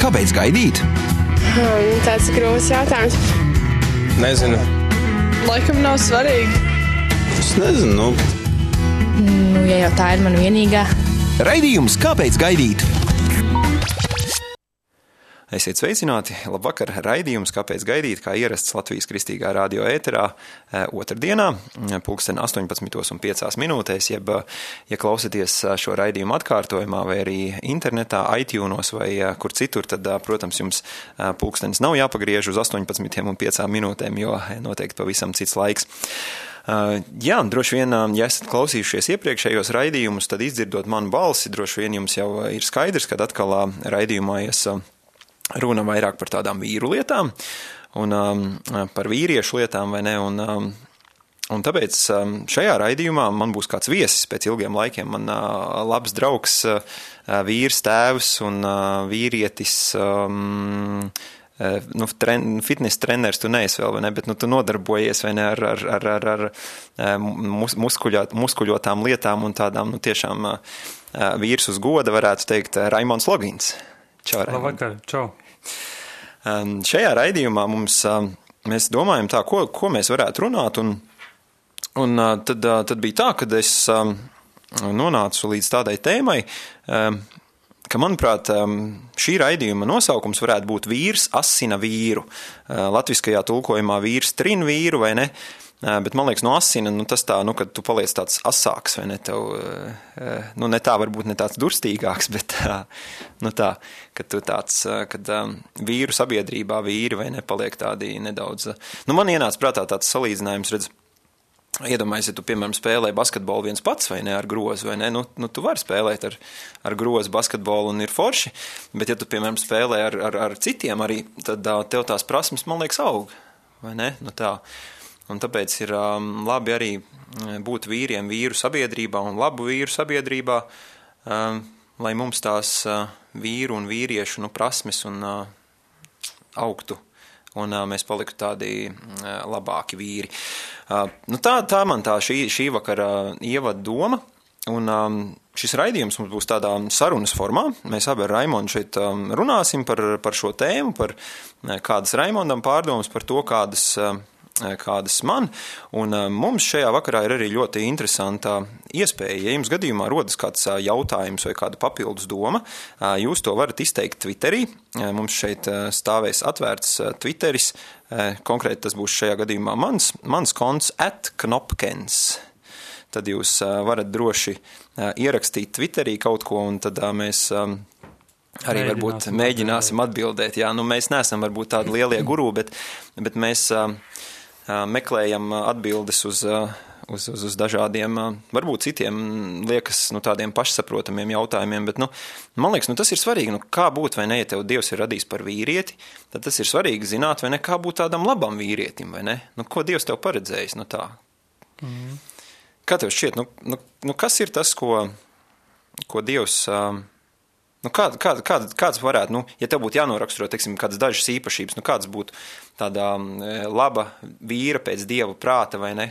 Kāpēc gaidīt? Hmm, tāds ir grūts jautājums. Nezinu. Laikam nav svarīgi. Es nezinu. Nu. Nu, ja jau tā ir mana vienīgā. Raidījums Kāpēc gaidīt? Esiet sveicināti! Labvakar! Raidījums, kāpēc gaidīt, kā ierasts Latvijas kristīgā radio ēterā eh, otrdienā, pulksten 18,5 minūtēs, jeb, ja klausaties eh, šo raidījumu atkārtojumā vai arī internetā, iTunes vai eh, kur citur, tad, protams, jums pulkstenis nav jāpagriež uz 18,5 minūtēm, jo noteikti pavisam cits laiks. Jā, droši vien, ja esat klausījušies iepriekšējos raidījumus, tad izdzirdot manu balsi, droši vien jums jau ir skaidrs, kad atkal raidījumā es runa vairāk par tādām vīru lietām un um, par vīriešu lietām, vai ne? Un, um, Un tāpēc um, šajā raidījumā man būs kāds viesis pēc ilgiem laikiem. Man uh, labs draugs, uh, vīrs, tēvs un uh, vīrietis. Um, nu, tren, fitness treneris tu neesi vēl, ne, bet nu, tu nodarbojies ne ar, ar, ar, ar, ar mus, muskuļot, muskuļotām lietām un tādām, nu, tiešām vīrs uz goda varētu teikt Raimons Logins. Čau, Labvakar, čau. Um, šajā raidījumā mums, um, mēs domājam tā, ko, ko mēs varētu runāt, un, un uh, tad, uh, tad bija tā, ka es um, nonācu līdz tādai tēmai, um, ka, manuprāt, um, šī raidījuma nosaukums varētu būt vīrs asina vīru. Uh, latviskajā tulkojumā vīrs trin vīru vai ne? Uh, Bet man liekas, no asina, nu, tas tā, nu, kad tu paliec tāds asāks, vai ne, tev, nu, ne tā varbūt ne tāds durstīgāks, bet nu, tā, kad tu tāds, kad vīru sabiedrībā vīri vai nepaliek tādi nedaudz. Nu, man ienāca prātā tāds salīdzinājums, redz, Iedomājieties, ja tu, piemēram, spēlē basketbolu viens pats vai ne ar grozu, vai ne? Nu, nu tu vari spēlēt ar, ar grozu basketbolu un ir forši, bet ja tu, piemēram, spēlē ar, ar, ar citiem arī, tad tev tās prasmes, man liekas, aug, vai ne? Nu, tā. Un tāpēc ir um, labi arī mm, būt vīriem vīru sabiedrībā un labu vīru sabiedrībā, um, lai mums tās uh, vīru un vīriešu nu, prasmes un uh, augtu un uh, mēs paliktu tādi uh, labāki vīri. Uh, nu tā, tā man tā šī, šī vakara ievada doma. Un um, šis raidījums mums būs tādā sarunas formā. Mēs abi ar Raimonu šeit um, runāsim par, par šo tēmu, par kādas Raimondam pārdomas, par to, kādas uh, Eh, kādas man. Un eh, mums šajā vakarā ir arī ļoti interesanta iespēja. Ja jums gadījumā rodas kāds eh, jautājums vai kāda papildus doma, jūs to varat izteikt Twitterī. Mums šeit stāvēs atvērts Twitteris. Konkrēti tas būs šajā gadījumā mans, mans konts at knopkens tad jūs varat droši ierakstīt Twitterī kaut ko, un tad mēs arī varbūt mēģināsim atbildēt. Jā, nu, mēs neesam varbūt tādi lielie guru, bet, bet mēs meklējam atbildes uz, uz, uz, uz dažādiem, varbūt citiem liekas, nu, tādiem pašsaprotamiem jautājumiem, bet, nu, man liekas, nu, tas ir svarīgi, nu, kā būt vai ne, ja tev Dievs ir radījis par vīrieti, tad tas ir svarīgi zināt, vai ne, kā būt tādam labam vīrietim, vai ne, nu, ko Dievs tev paredzējis, nu, tā. Mm. Kā tev šķiet, nu, nu, nu, kas ir tas, ko, ko Dievs Nu, kād, kād, kād, kāds varētu, nu, ja tev būtu jānoraksturo, teiksim, kādas dažas īpašības, nu, kāds būtu tāda laba vīra pēc dieva prāta vai ne?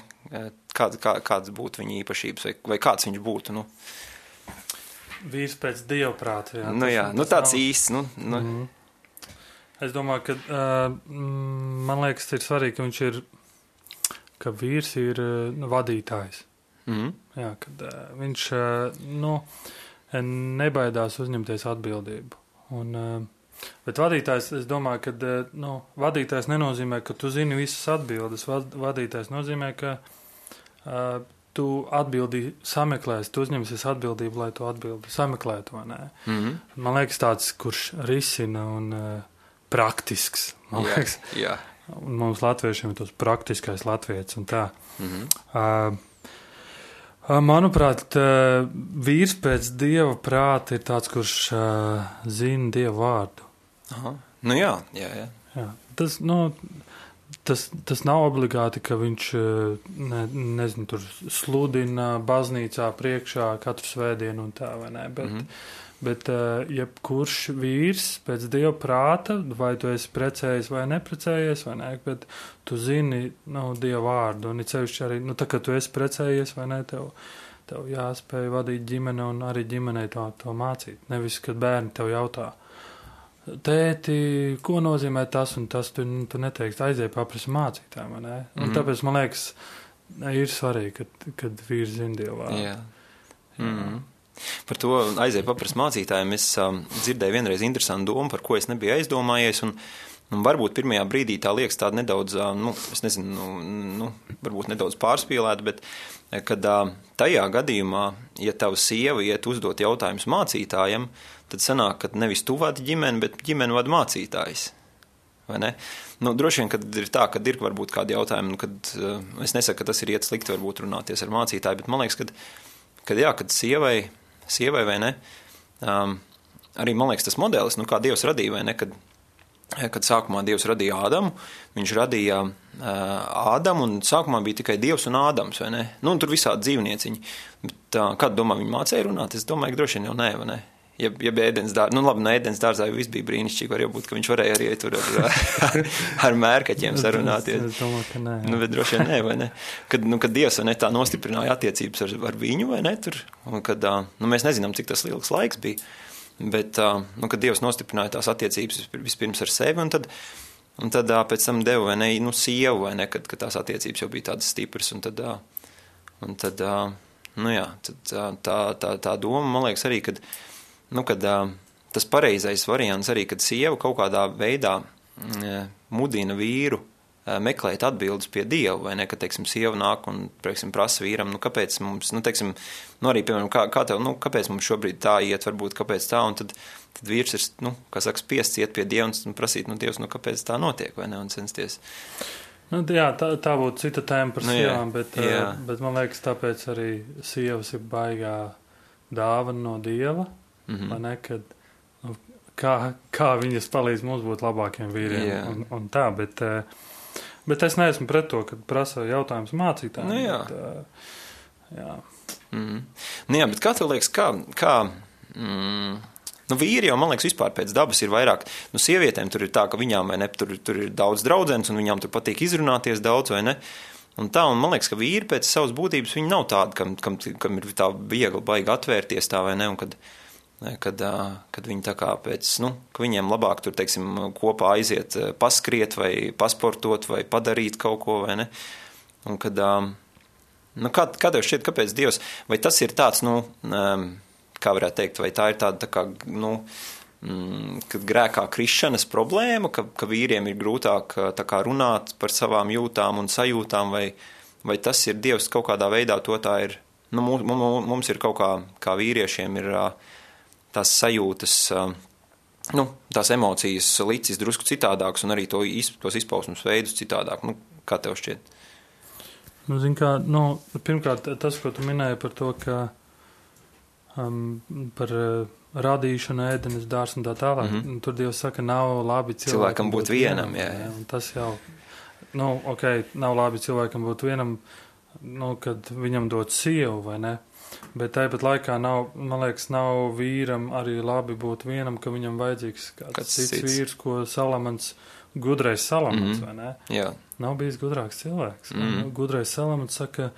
Kād, kā, kādas būtu viņa īpašības vai, vai kāds viņš būtu, nu? Vīrs pēc dieva prāta, jā. Nu, jā, nu, tāds nav... īsts, nu. nu. Mm -hmm. Es domāju, ka, uh, man liekas, ir svarīgi, ka viņš ir, ka vīrs ir uh, vadītājs. Mm -hmm. Jā, kad uh, viņš, uh, nu, nebaidās uzņemties atbildību. Un, eh, bet vadītājs, es domāju, ka eh, nu, vadītājs nenozīmē, ka tu zini visas atbildes. Vadītājs nozīmē, ka uh, tu atbildi sameklēsi, tu uzņemsies atbildību, lai tu atbildi sameklētu. Mm -hmm. Man liekas, tāds, kurš risina un uh, praktisks. Man jā, liekas, jā. Un mums latviešiem ir tas praktiskais latviečs un tā. Mm -hmm. uh, Manuprāt, vīrs pēc dieva prāta ir tāds, kurš zina dievu vārdu. Aha. Nu jā, jā, jā. jā. Tas, nu, tas, tas nav obligāti, ka viņš ne, nezinu, tur sludina baznīcā priekšā katru svētdienu un tā, vai ne? Bet, mm -hmm. Bet, uh, jebkurš vīrs pēc dieva prāta, vai tu esi precējies vai neprecējies, vai ne, bet tu zini, nu, dieva vārdu, un it sevišķi arī, nu, tā kā tu esi precējies vai ne, tev, tev jāspēj vadīt ģimeni un arī ģimenei to, to mācīt. Nevis, kad bērni tev jautā, tēti, ko nozīmē tas un tas, tu, tu neteiksi aiziet paprasti mācītājiem, vai ne? Un mm. tāpēc man liekas, ir svarīgi, kad, kad vīrs zina Dievu vārdu. Jā. Mm. Par to aiziet paprast mācītājiem. Es um, dzirdēju vienreiz interesantu domu, par ko es nebiju aizdomājies. Un, un varbūt pirmajā brīdī tā liekas tāda nedaudz, nu, es nezinu, nu, nu, varbūt nedaudz pārspīlēta, bet kad tajā gadījumā, ja tava sieva iet uzdot jautājumus mācītājiem, tad sanāk, ka nevis tu vadi ģimeni, bet ģimeni vada mācītājs. Nu, droši vien, kad ir tā, ka ir varbūt kādi jautājumi, nu, kad es nesaku, ka tas ir iet slikti, varbūt runāties ar mācītāju, bet man liekas, ka, kad, jā, kad sievai, sievai vai ne, um, arī man liekas tas modelis, nu, kā Dievs radīja, vai ne, kad kad sākumā Dievs radīja Ādamu, viņš radīja uh, Ādamu, un sākumā bija tikai Dievs un Ādams, vai ne? Nu, un tur visādi dzīvnieciņi. Bet uh, kādu domā viņi mācīja runāt? Es domāju, ka droši vien jau nē, vai ne? Ja, ja ēdienas dārzā, nu labi, no ēdienas dārzā viss bija brīnišķīgi, var jau būt, ka viņš varēja arī tur ar, ar, ar mērkaķiem sarunāties. Es domāju, ka nē. Nu, bet droši vien nē, vai ne? Kad, nu, kad Dievs ne tā nostiprināja attiecības ar, ar viņu, vai ne, tur, un kad, nu, mēs nezinām, cik tas ilgs laiks bija. Bet, nu, kad Dievs nostiprināja tās attiecības vispirms ar sevi, un tad, un tad pēc tam deva vai ne, nu, sievu, vai ne, kad, kad tās attiecības jau bija tādas stipras, un tad, un tad nu, jā, tad tā, tā, tā doma, man liekas, arī, kad, nu, kad tas pareizais variants arī, kad sieva kaut kādā veidā mudina vīru meklēt atbildes pie Dieva, vai ne, ka, teiksim, sieva nāk un, teiksim, prasa vīram, nu, kāpēc mums, nu, teiksim, nu, arī, piemēram, kā, kā tev, nu, kāpēc mums šobrīd tā iet, varbūt, kāpēc tā, un tad, tad vīrs ir, nu, kā saka, spiests iet pie Dieva un prasīt, nu, Dievs, nu, kāpēc tā notiek, vai ne, un censties. Nu, jā, tā, tā būtu cita tēma par nu, sievām, bet, jā. bet man liekas, tāpēc arī sievas ir baigā dāvana no Dieva, mm -hmm. ne, kad, nu, kā, kā viņas palīdz mums būt labākiem vīriem jā. un, un tā, bet, uh, Bet es neesmu pret to, kad prasa jautājums mācītājiem. Nu, jā. Bet, jā. Mm. Nu, jā, bet kā tev liekas, kā, kā mm, nu, vīri jau, man liekas, vispār pēc dabas ir vairāk, nu, sievietēm tur ir tā, ka viņām, ne, tur, tur ir daudz draudzenes, un viņām tur patīk izrunāties daudz, vai ne, un tā, un man liekas, ka vīri pēc savas būtības, nav tādi, kam, kam, kam ir tā viegli baigi atvērties tā, vai ne, un kad, kad, kad viņi tā kā pēc, nu, ka viņiem labāk tur, teiksim, kopā aiziet paskriet vai pasportot vai padarīt kaut ko, vai ne? Un kad, nu, kā, kā tev šķiet, kāpēc Dievs, vai tas ir tāds, nu, kā varētu teikt, vai tā ir tāda, tā kā, nu, mm, kad grēkā krišanas problēma, ka, ka vīriem ir grūtāk tā kā runāt par savām jūtām un sajūtām, vai, vai tas ir Dievs kaut kādā veidā to tā ir, nu, mums, mums ir kaut kā, kā vīriešiem ir, tās sajūtas, nu, tās emocijas līdzis drusku citādākas un arī to tos izpausmes veidus citādāk. Nu, kā tev šķiet? Nu, zin kā, nu, pirmkārt, tas, ko tu minēji par to, ka um, par uh, radīšanu, ēdenes dārs un tā tālāk, mm -hmm. tur Dievs saka, nav labi cilvēkam, cilvēkam būt vienam. Jā, jā. jā tas jau, nu, ok, nav labi cilvēkam būt vienam, nu, kad viņam dod sievu, vai ne? Bet tāpat laikā nav, man liekas, nav vīram arī labi būt vienam, ka viņam vajadzīgs kāds, kāds cits, cits vīrs, ko Salamans, gudrais Salamans, mm -hmm. vai ne? Jā. Nav bijis gudrāks cilvēks. Mm -hmm. Gudrais Salamans saka,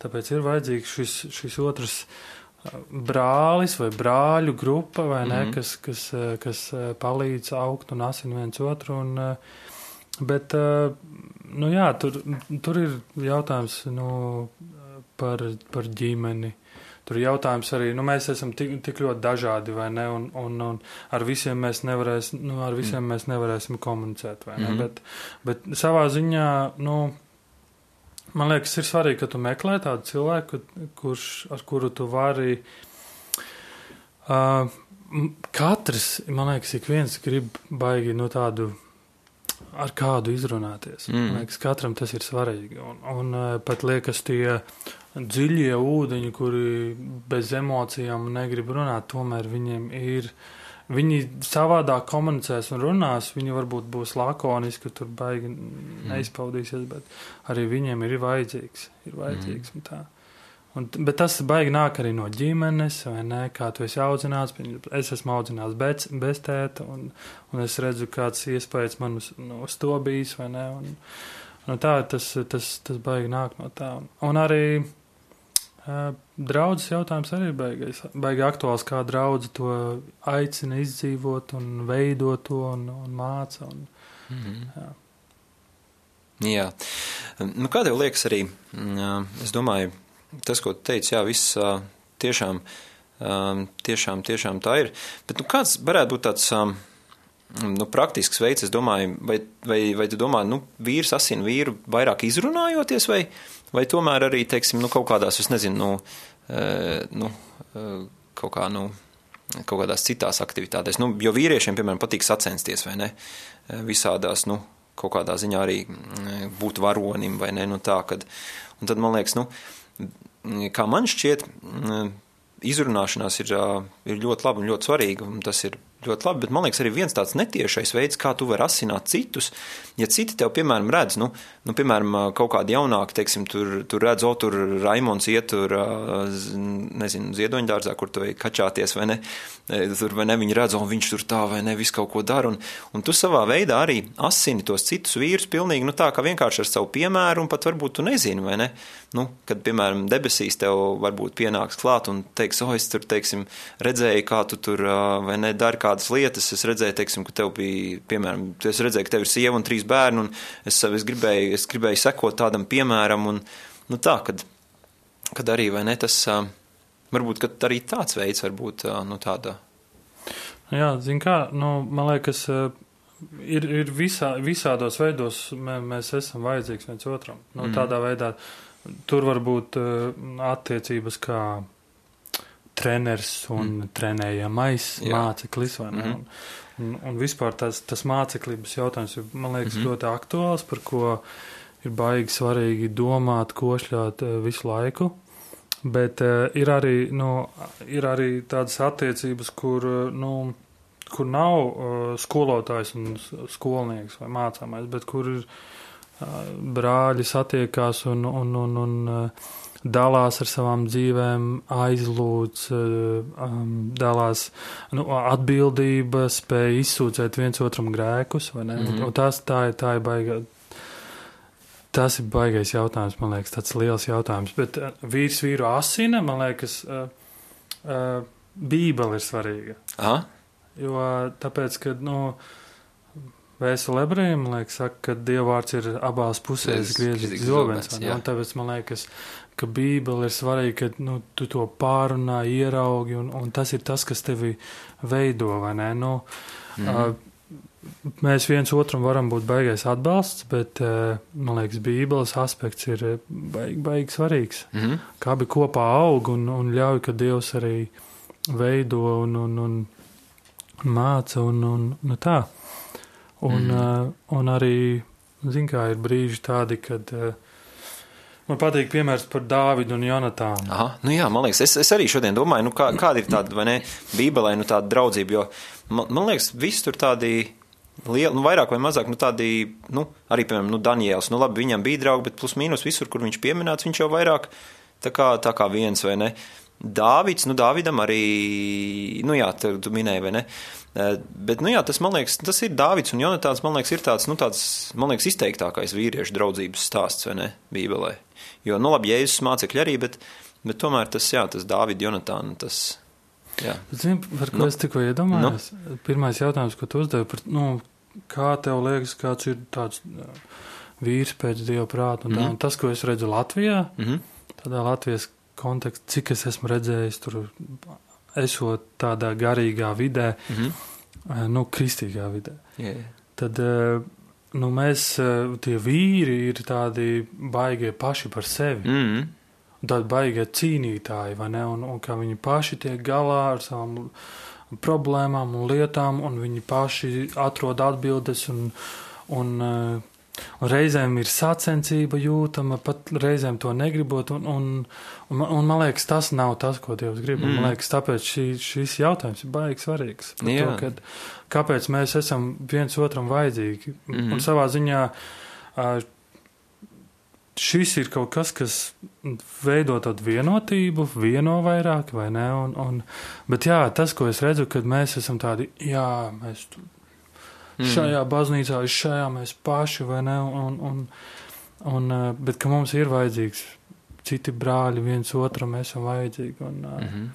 tāpēc ir vajadzīgs šis, šis otrs brālis vai brāļu grupa, vai ne, mm -hmm. kas, kas, kas palīdz augt un asin viens otru. Un, bet, nu jā, tur, tur ir jautājums, nu, par, par ģimeni Tur jautājums arī, nu, mēs esam tik, tik ļoti dažādi, vai ne, un, un, un ar visiem mēs nevarēsim, nu, ar visiem mm. mēs nevarēsim komunicēt, vai ne, mm -hmm. bet, bet savā ziņā, nu, man liekas, ir svarīgi, ka tu meklē tādu cilvēku, kurš, ar kuru tu vari, uh, katrs, man liekas, ik viens grib baigi, nu, tādu, ar kādu izrunāties. Mm. Man liekas, katram tas ir svarīgi, un, un pat liekas tie dziļie ūdeņi, kuri bez emocijām negrib runāt, tomēr viņiem ir. Viņi savādāk komunicēs un runās. Viņi varbūt būs lakoniski, tur baigi mm. neizpaudīsies, bet arī viņiem ir vajadzīgs. Ir vajadzīgs mm. un un, bet tas baigi nāk arī no ģimenes, vai ne? Kā tu esi audzināts. Es esmu audzināts bez, bez tēta, un, un es redzu, kāds iespējas man uz, nu, uz to bijis, vai ne? Un, un tā tas, tas, tas baigi nāk no tā. Un arī Draudzes jautājums arī beigais, baigi aktuāls, kā draudze to aicina izdzīvot un veidot to un, un māca. Un, mm -hmm. jā. jā. Nu, kā tev liekas arī, es domāju, tas, ko tu teici, jā, viss tiešām, tiešām, tiešām tā ir. Bet nu, kāds varētu būt tāds nu, praktisks veids, es domāju, vai, vai, vai tu domā, nu, vīrs asina vīru vairāk izrunājoties, vai, vai tomēr arī, teiksim, nu, kaut kādās, es nezinu, nu, e, nu kaut kā, nu, kaut kādās citās aktivitātēs. Nu, jo vīriešiem, piemēram, patīk sacensties, vai ne? Visādās, nu, kaut kādā ziņā arī būt varonim, vai ne? Nu, tā, kad, un tad man liekas, nu, kā man šķiet, izrunāšanās ir, ir ļoti laba un ļoti svarīga, un tas ir ļoti labi, bet man liekas, arī viens tāds netiešais veids, kā tu vari asināt citus. Ja citi tev, piemēram, redz, nu, nu piemēram, kaut kādi jaunāki, teiksim, tur, tur redz, o, tur Raimons iet tur, nezinu, ziedoņdārzā, kur tu ej kačāties, vai ne, tur, vai ne, viņi redz, o, viņš tur tā, vai ne, visu kaut ko dara, un, un tu savā veidā arī asini tos citus vīrus pilnīgi, nu, tā kā vienkārši ar savu piemēru, un pat varbūt tu nezini, vai ne, nu, kad, piemēram, debesīs tev varbūt pienāks klāt un teiks, o, es tur, teiksim, redzēju, kā tu tur, vai ne, dari kādas lietas, es redzēju, teiksim, ka tev bija, piemēram, es redzēju, ka tev ir sieva un trīs bērni, un es, es, gribēju, es gribēju sekot tādam piemēram, un, nu, tā, kad, kad arī, vai ne, tas, varbūt, arī tāds veids var būt, nu, tāda. Jā, zin kā, nu, man liekas, ir, ir visā, visādos veidos mē, mēs esam vajadzīgs viens otram. Nu, mm. Tādā veidā tur var būt attiecības kā treneris un mm. trenējamais Jā. māceklis. Mm un, un, un vispār tas, tas māceklības jautājums ir, man liekas, mm ļoti aktuāls, par ko ir baigi svarīgi domāt, košļāt uh, visu laiku. Bet uh, ir, arī, nu, ir arī tādas attiecības, kur, uh, nu, kur nav uh, skolotājs un skolnieks vai mācāmais, bet kur ir uh, brāļi satiekās un, un, un, un uh, dalās ar savām dzīvēm, aizlūdz, eh, um, dalās nu, atbildība, spēja izsūdzēt viens otram grēkus? Mm -hmm. Tas tā ir, tā ir baigā. Tas ir baigais jautājums, man liekas, tāds liels jautājums. Bet uh, vīrs vīru asina, man liekas, uh, Bībele ir svarīga. Aha. Jo tāpēc, ka, nu, Vēstule ebrejiem, liekas, saka, ka dievvvārds ir abās pusēs griezis zobens. Un tāpēc man liekas, ka Bībele ir svarīga, ka nu, tu to pārunā, ieraugi, un, un tas ir tas, kas tevi veido? Nu, mm -hmm. mēs viens otram varam būt baigais atbalsts, bet, man liekas, Bībeles aspekts ir baigi, baigi svarīgs. Mm -hmm. Kā abi kopā aug un, un ļauj, ka Dievs arī veido un, un, un māca un, un, un tā. Un, mm -hmm. un arī, zin kā, ir brīži tādi, kad uh, Man patīk piemērs par Dāvidu un Jonatānu. Aha, nu jā, man liekas, es, es arī šodien domāju, nu kā, kāda ir tāda, vai ne, Bībelē, nu tāda draudzība, jo man, man liekas, viss tur tādi lieli, nu vairāk vai mazāk, nu tādi, nu, arī, piemēram, nu Daniels, nu labi, viņam bija draugi, bet plus mīnus visur, kur viņš pieminēts, viņš jau vairāk tā kā, tā kā viens, vai ne. Dāvids, nu Dāvidam arī, nu jā, tu, tu minēji, vai ne. Eh, bet, nu jā, tas, man liekas, tas ir Dāvids un Jonatāns, man liekas, ir tāds, nu tāds, man liekas, izteiktākais vīriešu draudzības stāsts, vai ne, Bībelē. Jo, nu, labi, Jēzus mācekļi arī, bet, bet tomēr tas, jā, tas Dāvida Jonatāna, tas. Jā. Zini, par ko nu, es tikko iedomājos? Nu? Pirmais jautājums, ko tu uzdevi, par, nu, kā tev liekas, kāds ir tāds vīrs pēc Dieva prāta un tā, mm -hmm. un tas, ko es redzu Latvijā, mm -hmm. tādā Latvijas kontekstā, cik es esmu redzējis tur, esot tādā garīgā vidē, mm -hmm. nu, kristīgā vidē. Yeah. Tad, uh, nu, mēs, eh, tie vīri, ir tādi baigie paši par sevi. Mm. Tādi baigie cīnītāji, vai ne? Un, un kā viņi paši tiek galā ar savām problēmām un lietām, un viņi paši atrod atbildes un, un uh, Un reizēm ir sacensība jūtama, pat reizēm to negribot, un, un, un, un man liekas, tas nav tas, ko Dievs grib. Mm. Man liekas, tāpēc šī, šis jautājums ir baigi svarīgs. To, kad, kāpēc mēs esam viens otram vajadzīgi? Mm. Un savā ziņā šis ir kaut kas, kas veido tādu vienotību, vieno vairāk, vai ne? Un, un, bet jā, tas, ko es redzu, kad mēs esam tādi, jā, mēs mm. šajā baznīcā, šajā mēs paši, vai ne? Un, un, un, eh, bet ka mums ir vajadzīgs citi brāļi viens otram esam vajadzīgi. Un, mm. -hmm.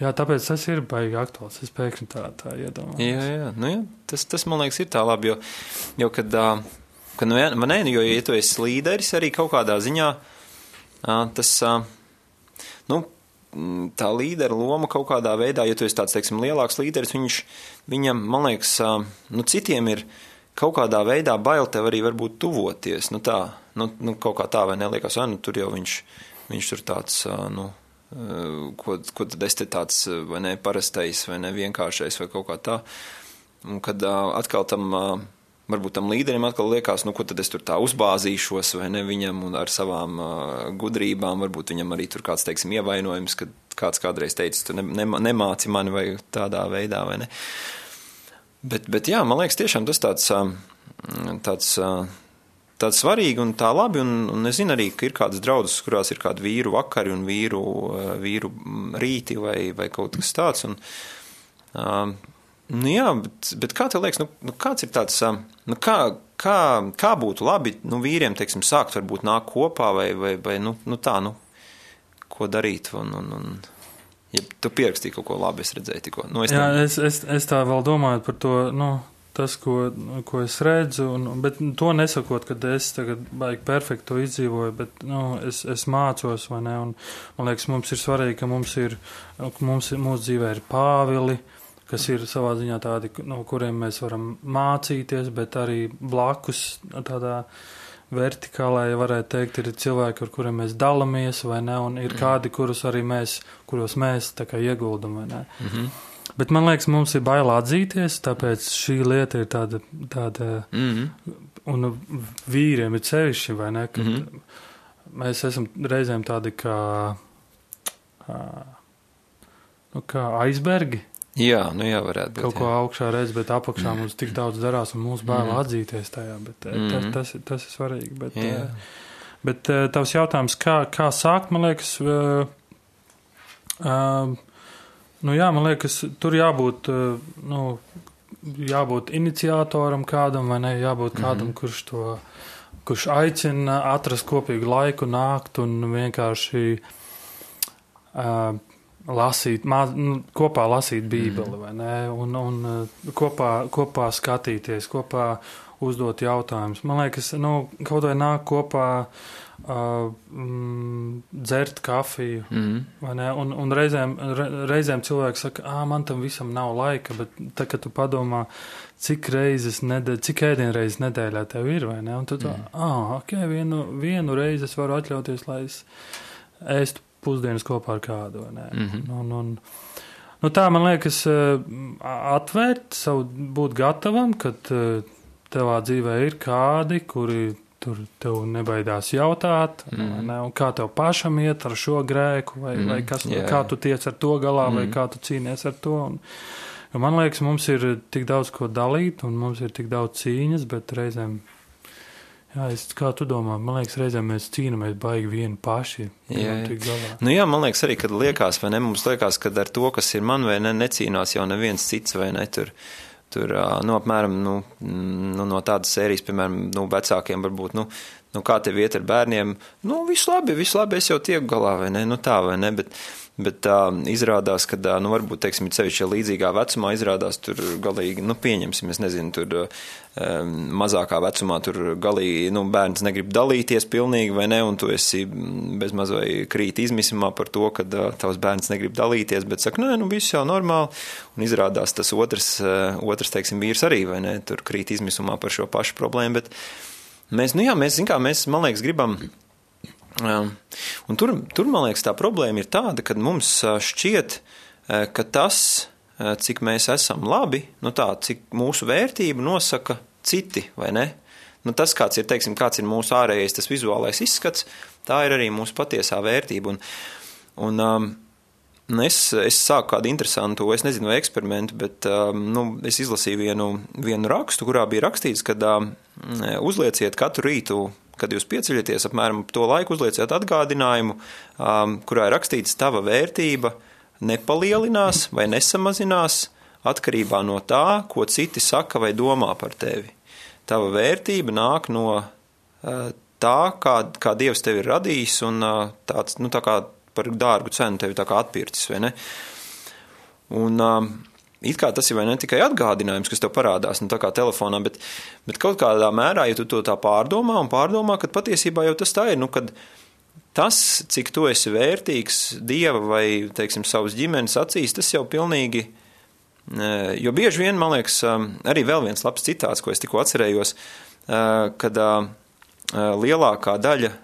Jā, tāpēc tas ir baigi aktuāls. Es pēkšņi tā, tā iedomājos. Jā, jā, nu, jā. Tas, tas man liekas ir tā labi, jo, jo kad, kad nu, man nē, jo, ja tu esi līderis arī kaut kādā ziņā, tas, nu, tā līdera loma kaut kādā veidā, ja tu esi tāds, teiksim, lielāks līderis, viņš, viņam, man liekas, nu, citiem ir kaut kādā veidā bail tev arī varbūt tuvoties, nu tā, nu, nu kaut kā tā vai neliekas, vai nu tur jau viņš, viņš tur tāds, nu, ko, ko tad es te tāds, vai ne, parastais, vai ne, vienkāršais, vai kaut kā tā. Un kad atkal tam, varbūt tam līderim atkal liekas, nu, ko tad es tur tā uzbāzīšos, vai ne, viņam un ar savām ā, gudrībām, varbūt viņam arī tur kāds, teiksim, ievainojums, kad kāds kādreiz teica, tu ne, ne, nemāci mani vai tādā veidā, vai ne. Bet, bet jā, man liekas, tiešām tas tāds, tāds, tāds svarīgi un tā labi, un, un es zinu arī, ka ir kādas draudzes, kurās ir kādi vīru vakari un vīru, vīru rīti vai, vai kaut kas tāds, un, Nu, jā, bet, bet kā tev liekas, nu, nu kāds ir tāds, nu, kā, kā, kā būtu labi nu, vīriem, teiksim, sākt varbūt nākt kopā vai, vai, vai nu, nu tā, nu, ko darīt, un, un, un ja tu pierakstīji kaut ko labi, es redzēju tikko. Nu, es Jā, tam- es, es, es tā vēl domāju par to, nu, tas, ko, ko es redzu, un, bet to nesakot, ka es tagad baigi perfekti to izdzīvoju, bet, nu, es, es mācos, vai ne, un man liekas, mums ir svarīgi, ka mums ir, ka mums, ir- mūsu dzīvē ir pāvili, kas ir savā ziņā tādi, no kuriem mēs varam mācīties, bet arī blakus tādā vertikālā, ja varētu teikt, ir cilvēki, ar kuriem mēs dalāmies, vai ne, un ir kādi, kurus arī mēs, kuros mēs tā kā ieguldam, vai ne. Mhm. Bet man liekas, mums ir bail atzīties, tāpēc šī lieta ir tāda, tāda Mhm. un vīriem ir sevišķi, vai ne, ka Mhm. mēs esam reizēm tādi kā, ā, nu, kā aizbergi, Jā, nu jā, varētu būt. kaut ko jā. augšā redz, bet apakšā mums tik daudz darās, un mums bail atzīties tajā, bet mm. tas, Mhm. tas, ir- tas ir svarīgi. Bet, Jā. ā, Bet uh, tavs jautājums, kā, kā sākt, man liekas, uh, nu jā, man liekas, tur jābūt, uh, nu, jābūt iniciatoram kādam, vai ne, jābūt kādam, kurš to, kurš aicina atrast kopīgu laiku, nākt un vienkārši uh, lasīt, mā, nu, kopā lasīt bībeli, vai ne, un, un uh, kopā, kopā skatīties, kopā uzdot jautājumus. Man liekas, nu, kaut vai nāk kopā uh, mm, dzert kafiju, Mhm. vai ne, un, un reizēm, re, reizēm cilvēks saka, ā, man tam visam nav laika, bet tad, kad tu padomā, cik reizes nedēļ, cik ēdienreizes nedēļā tev ir, vai ne, un tu tā, ā, ok, vienu, vienu reizi es varu atļauties, lai es ēstu pusdienas kopā ar kādu, ne, Mhm. un, un, Nu, tā man liekas, eh, atvērt savu, būt gatavam, kad eh, tavā dzīvē ir kādi, kuri tur tev nebaidās jautāt, mm. Mhm. ne, kā tev pašam iet ar šo grēku, vai, mm. Mhm, vai kas, jā. kā tu tiec ar to galā, mm. vai Mhm. kā tu cīnies ar to. Un, man liekas, mums ir tik daudz ko dalīt, un mums ir tik daudz cīņas, bet reizēm, jā, es, kā tu domā, man liekas, reizēm mēs cīnāmies baigi vieni paši. Jā, nevaram jā. Nu jā, man liekas arī, kad liekas, vai ne, mums liekas, ka ar to, kas ir man vai ne, necīnās jau neviens cits vai ne, tur, tur, nu, apmēram, nu, nu, no tādas sērijas, piemēram, nu, vecākiem varbūt, nu, nu, kā tev iet ar bērniem, nu, viss labi, viss labi, es jau tieku galā, vai ne, nu, tā, vai ne, bet, bet tā izrādās, ka, ā, nu, varbūt, teiksim, sevišķi līdzīgā vecumā izrādās tur galīgi, nu, pieņemsim, es nezinu, tur um, mazākā vecumā tur galīgi, nu, bērns negrib dalīties pilnīgi, vai ne, un tu esi mm, bez maz vai krīt izmisumā par to, ka uh, tavs bērns negrib dalīties, bet saka, nē, nu, viss jau normāli, un izrādās tas otrs, uh, otrs, teiksim, vīrs arī, vai ne, tur krīt izmisumā par šo pašu problēmu, bet mēs, nu jā, mēs, zin kā, mēs, man liekas, gribam, Um, un tur, tur, man liekas, tā problēma ir tāda, ka mums šķiet, ka tas, cik mēs esam labi, nu tā, cik mūsu vērtību nosaka citi, vai ne? Nu, tas, kāds ir, teiksim, kāds ir mūsu ārējais, tas vizuālais izskats, tā ir arī mūsu patiesā vērtība. Un, un, um, es, es sāku kādu interesantu, es nezinu, vai eksperimentu, bet um, nu, es izlasīju vienu, vienu rakstu, kurā bija rakstīts, ka um, uzlieciet katru rītu, kad jūs pieceļaties, apmēram to laiku uzlieciet atgādinājumu, um, kurā ir rakstīts, tava vērtība nepalielinās vai nesamazinās atkarībā no tā, ko citi saka vai domā par tevi. Tava vērtība nāk no uh, tā, kā, kā Dievs tevi ir radījis, un tāds, nu, tā kā par dārgu cenu tevi tā kā atpircis, vai ne? Un it kā tas ir ne tikai atgādinājums, kas tev parādās, nu, telefonā, bet, bet kaut kādā mērā, ja tu to tā pārdomā un pārdomā, kad patiesībā jau tas tā ir, nu, tas, cik tu esi vērtīgs Dieva vai, teiksim, savas ģimenes acīs, tas jau pilnīgi, jo bieži vien, man liekas, arī vēl viens labs citāts, ko es tikko atcerējos, kad lielākā daļa,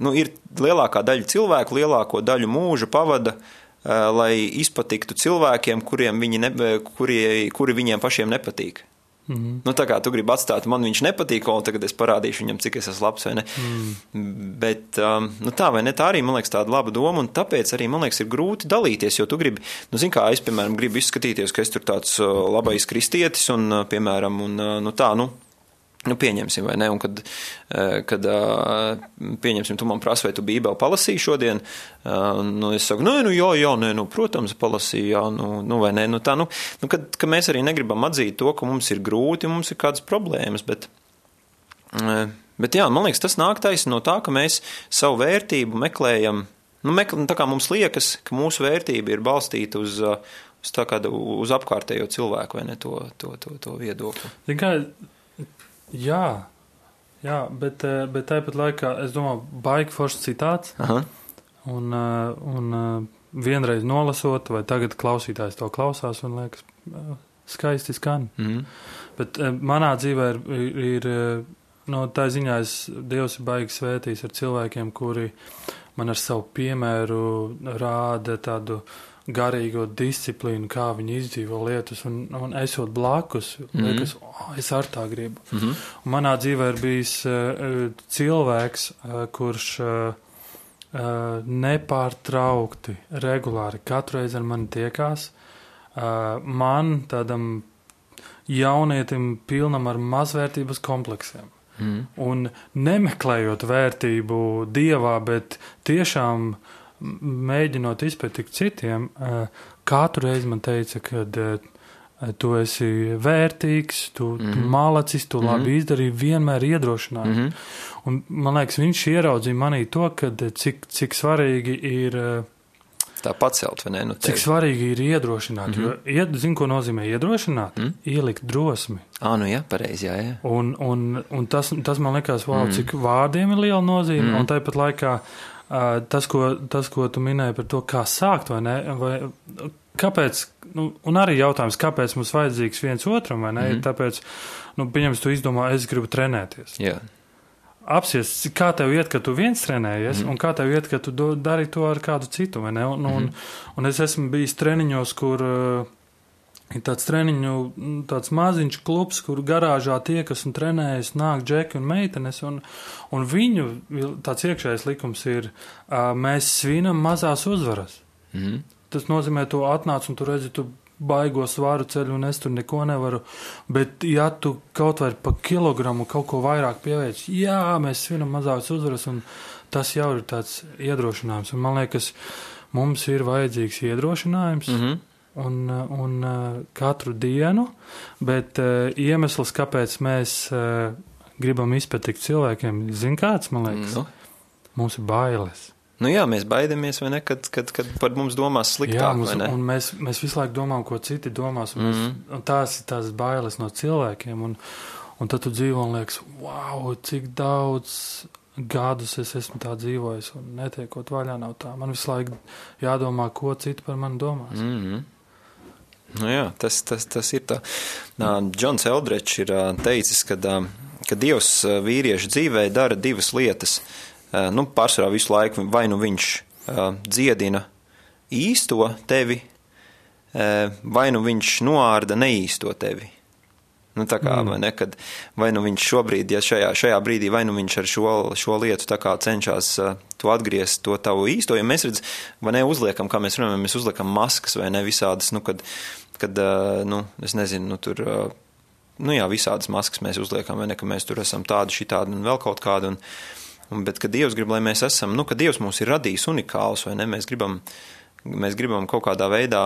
nu, ir lielākā daļa cilvēku, lielāko daļu mūža pavada Eh, lai izpatiktu cilvēkiem, kuriem viņi ne, kuri, kuri viņiem pašiem nepatīk. Mm -hmm. nu, tā kā tu gribi atstāt, man viņš nepatīk, un tagad es parādīšu viņam, cik es esmu labs. Mm. Bet um, nu, tā vai ne, tā arī man liekas tāda laba doma, un tāpēc arī man liekas ir grūti dalīties, jo tu gribi, nu, zini, kā es, piemēram, gribu izskatīties, ka es tur tāds uh, labais kristietis, un, piemēram, un, nu, tā, nu, Nu, pieņemsim, vai ne? Un kad, eh, kad eh, pieņemsim, tu man prasi, vai tu bībeli palasīji šodien, eh, nu, es saku, nē, nu, jā, jā, nē, nu, protams, palasīju, jā, nu, nu vai nē, nu, tā, nu, nu kad, ka mēs arī negribam atzīt to, ka mums ir grūti, mums ir kādas problēmas, bet, bet jā, man liekas, tas nāk taisni no tā, ka mēs savu vērtību meklējam, nu, mekl, tā kā mums liekas, ka mūsu vērtība ir balstīta uz, uz tā kāda, uz apkārtējo cilvēku, vai ne, to, to, to, to viedokli. Tikai Jā, jā bet, eh, bet tāpat laikā es domāju, baigi foršs citāts. Aha. Un, eh, un eh, vienreiz nolasot, vai tagad klausītājs to klausās un liekas, skaisti skan. Mm. Bet manā dzīvē ir, ir, no tā ziņā es Dievs ir baigi svētījis ar cilvēkiem, kuri man ar savu piemēru rāda tādu garīgo disciplīnu, kā viņi izdzīvo lietas, un, un esot blakus, mm -hmm. liekas, oh, es ar tā gribu. Mm -hmm. Un manā dzīvē ir bijis uh, cilvēks, uh, kurš uh, uh, nepārtraukti, regulāri katru reizi ar mani tiekās. Uh, man, tādam jaunietim, pilnam ar mazvērtības kompleksiem. Mm. Un nemeklējot vērtību dievā, bet tiešām uh, mēģinot izpētīt citiem, katru reizi man teica, ka tu esi vērtīgs, tu, mm -hmm. tu malacis, tu mm -hmm. labi izdarīji, vienmēr iedrošināji. Mm -hmm. Un, man liekas, viņš ieraudzīja manī to, ka cik, cik svarīgi ir. Tā pacelt, vai ne? Nu, tevi. cik svarīgi ir iedrošināt. Mm -hmm. Ied, zinu, ko nozīmē iedrošināt? Mm -hmm. Ielikt drosmi. Ah, nu jā, pareizi, jā, jā. Un, un, un tas, tas man liekas, wow, mm -hmm. cik vārdiem ir liela nozīme, mm -hmm. un tāpat laikā tas, ko, tas, ko tu minēji par to, kā sākt, vai ne? Vai, kāpēc, nu, un arī jautājums, kāpēc mums vajadzīgs viens otram, vai ne? Mm -hmm. Tāpēc, nu, pieņems, tu izdomā, es gribu trenēties. Jā. Apsies, kā tev iet, ka tu viens trenējies, mm. un kā tev iet, ka tu do, dari to ar kādu citu, vai ne? Un, mm. un, un es esmu bijis treniņos, kur uh, Ir tāds treniņu, tāds maziņš klubs, kur garāžā tiekas un trenējas, nāk džeki un meitenes, un, un viņu tāds iekšējais likums ir, mēs svinam mazās uzvaras. Mm -hmm. Tas nozīmē, tu atnāc un tu redzi, tu baigo svaru ceļu un es tur neko nevaru, bet ja tu kaut vai pa kilogramu kaut ko vairāk pievērš, jā, mēs svinam mazās uzvaras, un tas jau ir tāds iedrošinājums, un man liekas, mums ir vajadzīgs iedrošinājums. Mm -hmm un, un katru dienu, bet uh, iemesls, kāpēc mēs uh, gribam izpatikt cilvēkiem, zin kāds, man liekas, nu. mums ir bailes. Nu jā, mēs baidamies, vai ne, kad, kad, kad par mums domās sliktāk, jā, mums, vai ne? Un mēs, mēs visu laiku domājam, ko citi domās, un, mm -hmm. mēs, un tās ir tās bailes no cilvēkiem, un, un tad tu dzīvo un liekas, wow, cik daudz gadus es esmu tā dzīvojis, un netiekot vaļā nav tā. Man visu laiku jādomā, ko citi par mani domās. Mm -hmm. Nu jā, tas, tas, tas ir tā. Džons Eldrečs ir teicis, ka, ka Dievs vīriešu dzīvē dara divas lietas. Nu, pārsvarā visu laiku vai nu viņš dziedina īsto tevi, vai nu viņš noārda neīsto tevi. Nu, tā kā, mm. vai ne, kad, vai nu viņš šobrīd, ja šajā, šajā brīdī, vai nu viņš ar šo, šo lietu cenšas uh, to atgriezt, to tavu īsto, ja mēs redzam, vai ne, uzliekam, kā mēs runājam, mēs uzliekam maskas vai ne visādas, nu, kad, kad uh, nu, es nezinu, nu, tur, uh, nu, jā, visādas maskas mēs uzliekam, vai ne, ka mēs tur esam tādi, šitādi un vēl kaut kādi, un, un, bet, kad Dievs grib, lai mēs esam, nu, ka Dievs mūs ir radījis unikāls, vai ne, mēs gribam, mēs gribam kaut kādā veidā,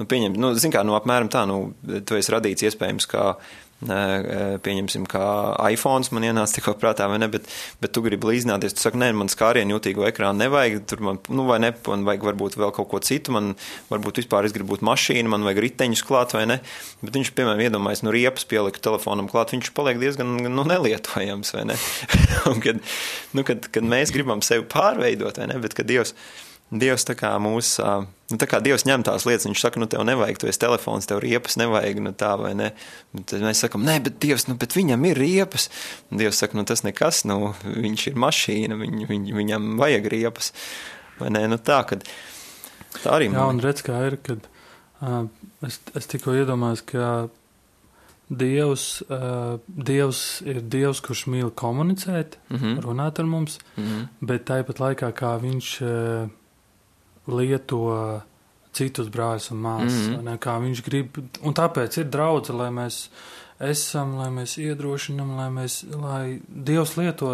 nu, pieņem, nu, zin kā, nu, apmēram tā, nu, tu esi radīts iespējams kā pieņemsim, kā iPhone man ienāca tikko prātā, vai ne, bet, bet tu gribi līdzināties, tu saki, nē, man skārienu jūtīgo ekrānu nevajag, tur man, nu, vai ne, man vajag varbūt vēl kaut ko citu, man varbūt vispār es gribu būt mašīna, man vajag riteņus klāt, vai ne, bet viņš, piemēram, iedomājas, nu, riepas pieliku telefonam klāt, viņš paliek diezgan, nu, nelietojams, vai ne, un kad, nu, kad, kad mēs gribam sevi pārveidot, vai ne, bet kad Dievs, Dievs tā kā mūs, nu tā kā Dievs ņem tās lietas, viņš saka, nu tev nevajag, tu esi telefons, tev riepas nevajag, nu tā vai ne. Tad mēs sakam, nē, bet Dievs, nu, bet viņam ir riepas. Un Dievs saka, nu tas nekas, nu viņš ir mašīna, viņ, viņ, viņam vajag riepas. Vai ne, nu tā, kad tā arī. Jā, un redz, kā ir, kad uh, es, es tikko iedomājos, ka Dievs, uh, Dievs ir Dievs, kurš mīl komunicēt, mm -hmm. runāt ar mums, mm -hmm. bet tāpat laikā, kā viņš uh, lieto citus brāļus un māsas, mm -hmm. ne, kā viņš grib. Un tāpēc ir draudze, lai mēs esam, lai mēs iedrošinam, lai, mēs, lai Dievs lieto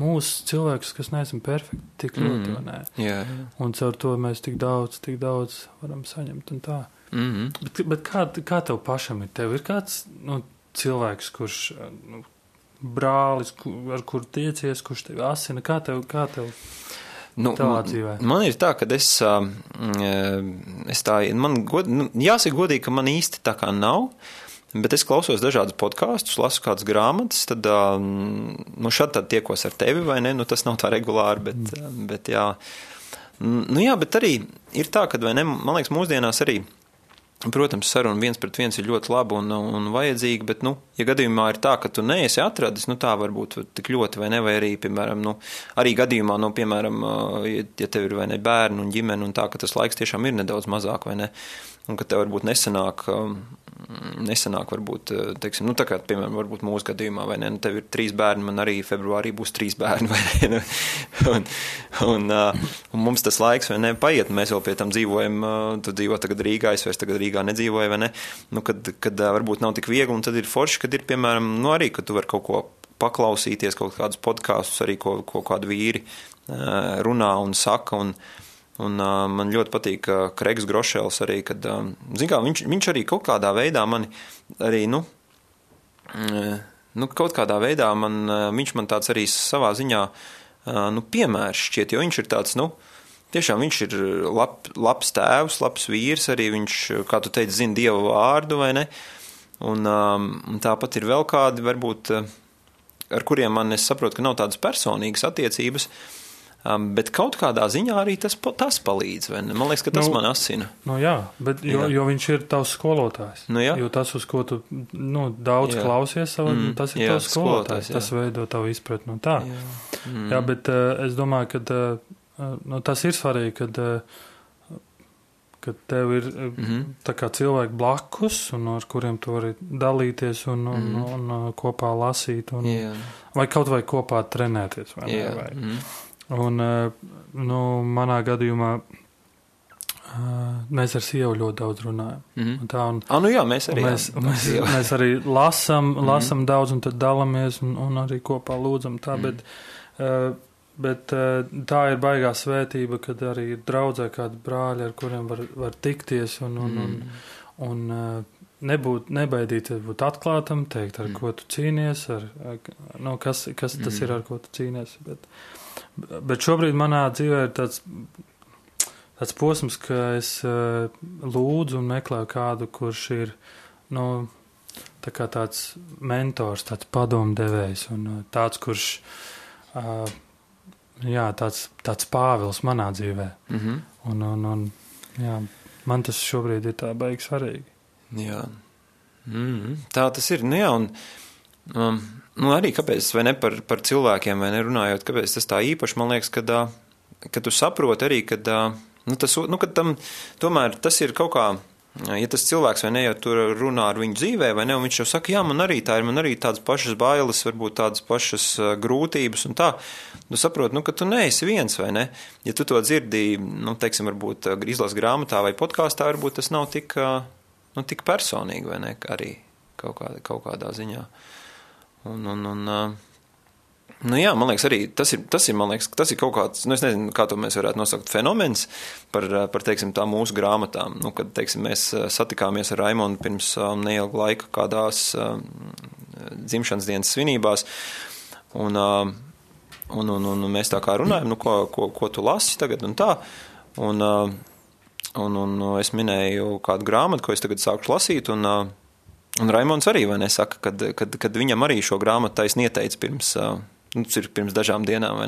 mūsu cilvēkus, kas neesam perfekti, tik ļoti, mm -hmm. ne? Jā, jā. Un caur to mēs tik daudz, tik daudz varam saņemt un tā. Mm -hmm. Bet, bet kā, kā tev pašam ir? Tev ir kāds nu, cilvēks, kurš, nu, brālis, ar kuru tiecies, kurš tev asina, kā tev, kā tev? Nu, man ir tā, ka es, es tā, man god, nu, jāsaka godīgi, ka man īsti tā kā nav. Bet es klausos dažādus podkāstus, lasu kādas grāmatas, tad nu, šādi tiekos ar tevi, vai ne? Nu, tas nav tā regulāri, bet, mm. bet jā. Nu, jā, bet arī ir tā, ka, vai ne, man liekas, mūsdienās arī Protams, saruna viens pret viens ir ļoti laba un, un vajadzīga, bet, nu, ja gadījumā ir tā, ka tu neesi atradis, nu, tā varbūt tik ļoti vai ne, vai arī, piemēram, nu, arī gadījumā, nu, piemēram, ja, tev ir vai ne bērni un ģimene un tā, ka tas laiks tiešām ir nedaudz mazāk vai ne, un ka tev varbūt nesanāk, um, nesanāk varbūt, uh, teiksim, nu, tā kā, piemēram, varbūt mūsu gadījumā, vai ne, nu, tev ir trīs bērni, man arī februārī būs trīs bērni, vai ne, nu, un, un, uh, un mums tas laiks, vai ne, paiet, mēs vēl pie tam dzīvojam, uh, tu dzīvo tagad Rīgā, es vairs tagad Rīgā nedzīvoju, vai ne, nu, kad, kad varbūt nav tik viegli, un tad ir forši, kad ir, piemēram, nu, arī, ka tu vari kaut ko paklausīties, kaut kādus podkāstus, arī ko, ko kādu vīri runā un saka, un, Un, uh, man ļoti patīk uh, Kreigs Grošēls arī, kad, zin kā, viņš, viņš arī kaut kādā veidā mani arī, nu, uh, nu kaut kādā veidā man, uh, viņš man tāds arī savā ziņā, uh, nu, piemērs šķiet, jo viņš ir tāds, nu, tiešām viņš ir lab, labs tēvs, labs vīrs, arī viņš, kā tu teici, zina Dievu vārdu, vai ne? Un, um, un tāpat ir vēl kādi, varbūt, ar kuriem man es saprotu, ka nav tādas personīgas attiecības, uh, Um, bet kaut kādā ziņā arī tas, tas palīdz. Man liekas, ka tas nu, man asina. Nu, jā, bet, jo, jā. jo viņš ir tavs skolotājs. Nu, jā. jo tas, uz ko tu nu, daudz jā. klausies, savu, mm, tas ir jā, tavs skolotājs. skolotājs tas veido tavu izpratni no tā. Jā, mm. jā bet uh, es domāju, ka uh, nu, tas ir svarīgi, kad, uh, kad tev ir mm -hmm. cilvēki blakus, un ar kuriem tu vari dalīties un, un, mm. un, un kopā lasīt, un, yeah. vai kaut vai kopā trenēties. Vai yeah. ne, vai. Mm. Un, eh, nu, manā gadījumā eh, mēs ar sievu ļoti daudz runājam. Mm -hmm. Tā, un, ah, nu jā, mēs arī, mēs, mēs, mēs arī lasam, mm -hmm. lasam daudz un tad dalamies un, un arī kopā lūdzam tā, mm -hmm. bet, uh, bet tā ir baigā svētība, kad arī ir draudzē kādi brāļi, ar kuriem var, var tikties un, un, mm un, un uh, nebūt, nebaidīties būt atklātam, teikt, ar mm. ko tu cīnies, ar, ar, nu, kas, kas tas mm. ir, ar ko tu cīnies. Bet, uh, Bet šobrīd manā dzīvē ir tāds, tāds posms, ka es uh, lūdzu un meklēju kādu, kurš ir nu, tā kā tāds mentors, tāds padomdevējs un uh, tāds, kurš uh, jā, tāds, tāds pāvils manā dzīvē. Mm -hmm. un, un, un, jā, man tas šobrīd ir tā baigi svarīgi. Jā. Mm -hmm. Tā tas ir. Nu, jā, un, um, Nu, arī kāpēc, vai ne par, par cilvēkiem, vai nerunājot, kāpēc tas tā īpaši, man liekas, kad, kad tu saproti arī, kad, nu, tas, nu, kad tam tomēr tas ir kaut kā, ja tas cilvēks vai ne, ja tur runā ar viņu dzīvē, vai ne, un viņš jau saka, jā, man arī tā ir, man arī tādas pašas bailes, varbūt tādas pašas grūtības un tā, tu saproti, nu, ka tu neesi viens, vai ne, ja tu to dzirdī, nu, teiksim, varbūt izlas grāmatā vai podkāstā, varbūt tas nav tik, nu, tik personīgi, vai ne, arī kaut, kā, kaut kādā ziņā. Un, un, un, Nu, jā, man liekas, arī tas ir, tas ir, liekas, tas ir kaut kāds, nu, es nezinu, kā to mēs varētu nosaukt, fenomens par, par teiksim, tā mūsu grāmatām. Nu, kad, teiksim, mēs satikāmies ar Raimondu pirms neilga laika kādās dzimšanas dienas svinībās, un, un, un, un mēs tā kā runājam, nu, ko, ko, ko tu lasi tagad un tā, un, un, un es minēju kādu grāmatu, ko es tagad sāku lasīt, un, un Raimonds arī, nesaka, kad, kad, kad viņam arī šo grāmatu taisni ieteica pirms nu, pirms dažām dienām?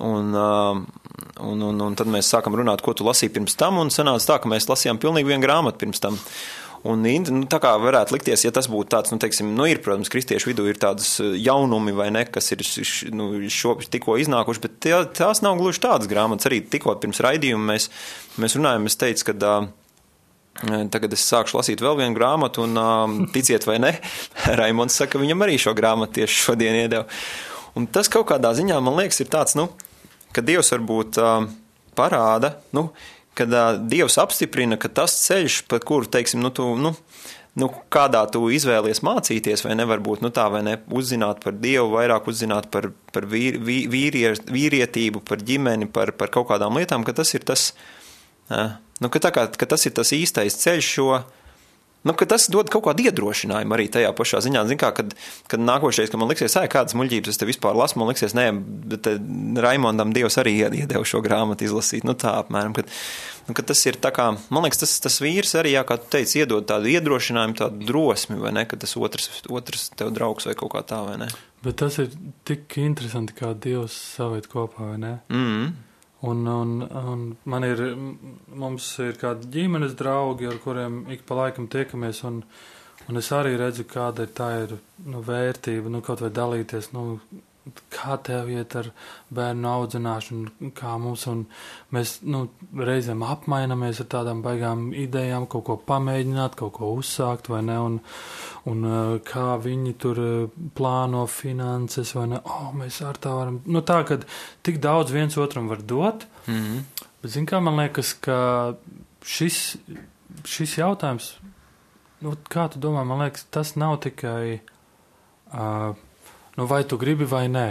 Un, un, un, un tad mēs sākam runāt, ko tu lasīji pirms tam, un sanāca tā, ka mēs lasījām pilnīgi vienu grāmatu pirms tam. Un, nu, tā kā varētu likties, ja tas būtu tāds, nu, teiksim, nu, ir, protams, kristiešu vidū ir tādas jaunumi vai ne, kas ir nu, šo, tikko iznākuši, bet tās nav gluži tādas grāmatas. Arī tikko pirms raidījuma mēs, mēs runājam, es teicu, ka Tagad es sākšu lasīt vēl vienu grāmatu, un ticiet vai ne, Raimons saka, ka viņam arī šo grāmatu tieši šodien iedeva. Un tas kaut kādā ziņā, man liekas, ir tāds, nu, ka Dievs varbūt uh, parāda, nu, kad uh, Dievs apstiprina, ka tas ceļš, pa kuru, teiksim, nu, tu, nu, nu, kādā tu izvēlies mācīties, vai nevar būt nu, tā, vai ne, uzzināt par Dievu, vairāk uzzināt par, par vīr, vīrie, vīrietību, par ģimeni, par, par kaut kādām lietām, ka tas ir tas, uh, nu, ka, kā, ka tas ir tas īstais ceļš šo Nu, tas dod kaut kādu iedrošinājumu arī tajā pašā ziņā. Zin kā, kad, kad nākošais, kad man liksies, ej, kādas muļķības es te vispār lasu, man liksies, nē, bet eh, Raimondam Dievs arī iedeva šo grāmatu izlasīt. Nu, tā apmēram, kad, nu, kad tas ir tā kā, man liekas, tas, tas vīrs arī, jā, kā tu teici, iedod tādu iedrošinājumu, tādu drosmi, vai ne, ka tas otrs, otrs tev draugs vai kaut kā tā, vai ne. Bet tas ir tik interesanti, kā Dievs savēt kopā, vai ne? Mm -hmm. Un, un, un man ir, mums ir kādi ģimenes draugi, ar kuriem ik pa laikam tiekamies, un, un es arī redzu, kāda ir tā ir, nu, vērtība, nu, kaut vai dalīties, nu, kā tev iet ar bērnu audzināšanu, kā mums, un mēs, nu, reizēm apmainamies ar tādām baigām idejām, kaut ko pamēģināt, kaut ko uzsākt, vai ne, un, un uh, kā viņi tur uh, plāno finanses, vai ne, oh, mēs ar tā varam, nu, tā, ka tik daudz viens otram var dot, mm -hmm. bet, zin kā, man liekas, ka šis, šis jautājums, nu, kā tu domā, man liekas, tas nav tikai, uh, nu, vai tu gribi vai nē.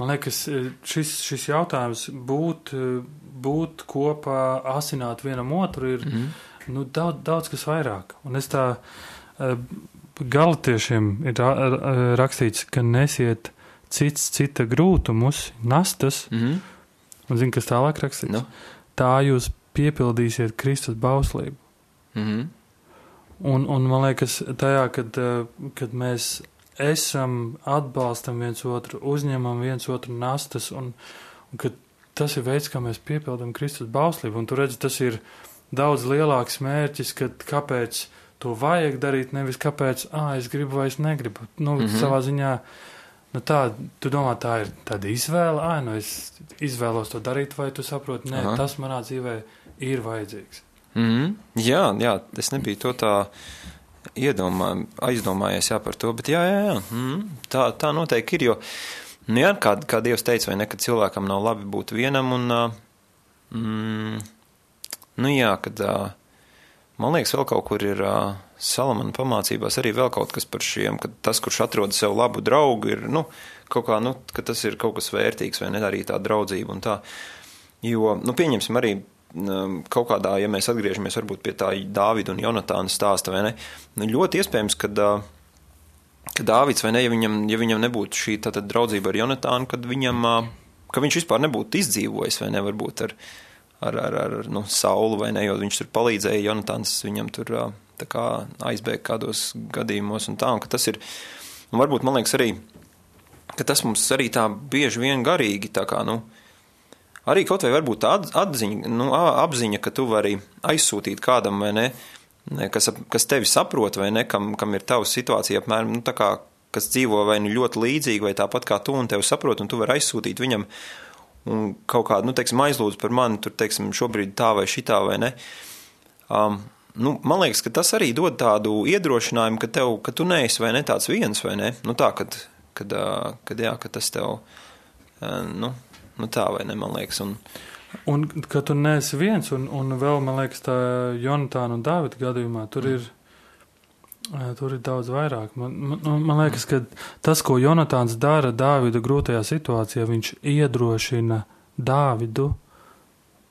Man liekas, šis, šis jautājums būt, būt kopā, asināt vienam otru ir mm. nu, daudz, daudz kas vairāk. Un es tā eh, galatiešiem ir rakstīts, ka nesiet cits cita grūtumus, nastas, mm un zini, kas tālāk rakstīts? No. Tā jūs piepildīsiet Kristus bauslību. Mm un, un man liekas, tajā, kad, eh, kad mēs esam, atbalstam viens otru, uzņemam viens otru nastas, un, un ka tas ir veids, kā mēs piepildam Kristus bauslību. Un tu redzi, tas ir daudz lielāks mērķis, ka kāpēc to vajag darīt, nevis kāpēc, ah, es gribu vai es negribu. Nu, mm -hmm. savā ziņā, nu tā, tu domā, tā ir tāda izvēle, ah, nu es izvēlos to darīt, vai tu saproti, nē, Aha. tas manā dzīvē ir vajadzīgs. Mm -hmm. Jā, jā, es nebiju to tā iedomā, aizdomājies jā, par to, bet jā, jā, jā mm, tā, tā noteikti ir, jo, nu jā, kā, kā Dievs teica, vai ne, ka cilvēkam nav labi būt vienam, un, mm, nu jā, kad, man liekas, vēl kaut kur ir Salamana pamācībās arī vēl kaut kas par šiem, ka tas, kurš atrod sev labu draugu, ir, nu, kaut kā, nu, ka tas ir kaut kas vērtīgs, vai ne, arī tā draudzība un tā, jo, nu, pieņemsim arī kaut kādā, ja mēs atgriežamies varbūt pie tā Dāvida un Jonatāna stāsta, vai ne, nu, ļoti iespējams, ka, ka Dāvids, vai ne, ja viņam, ja viņam nebūtu šī tātad draudzība ar Jonatānu, kad viņam, ka viņš vispār nebūtu izdzīvojis, vai ne, varbūt ar, ar, ar, ar nu, Saulu, vai ne, jo viņš tur palīdzēja, Jonatāns viņam tur tā kā aizbēga kādos gadījumos un tā, un ka tas ir, un varbūt man liekas arī, ka tas mums arī tā bieži vien garīgi, tā kā, nu, arī kaut vai varbūt tā atziņa, nu, apziņa, ka tu vari aizsūtīt kādam vai ne, kas, kas tevi saprot vai ne, kam, kam ir tava situācija apmēram, nu, tā kā, kas dzīvo vai nu ļoti līdzīgi vai tāpat kā tu un tevi saprot, un tu vari aizsūtīt viņam un kaut kādu, nu, teiksim, aizlūdzu par mani, tur, teiksim, šobrīd tā vai šitā vai ne. Um, nu, man liekas, ka tas arī dod tādu iedrošinājumu, ka, tev, ka tu neesi vai ne tāds viens, vai ne? Nu, tā, kad, kad, kad, jā, ka tas tev, nu, Nu, tā vai ne, man liekas. Un, un ka tu neesi viens, un, un vēl, man liekas, tā Jonatāna un Dāvida gadījumā tur mm. ir Tur ir daudz vairāk. Man, man, nu, man liekas, ka tas, ko Jonatāns dara Dāvida grūtajā situācijā, viņš iedrošina Dāvidu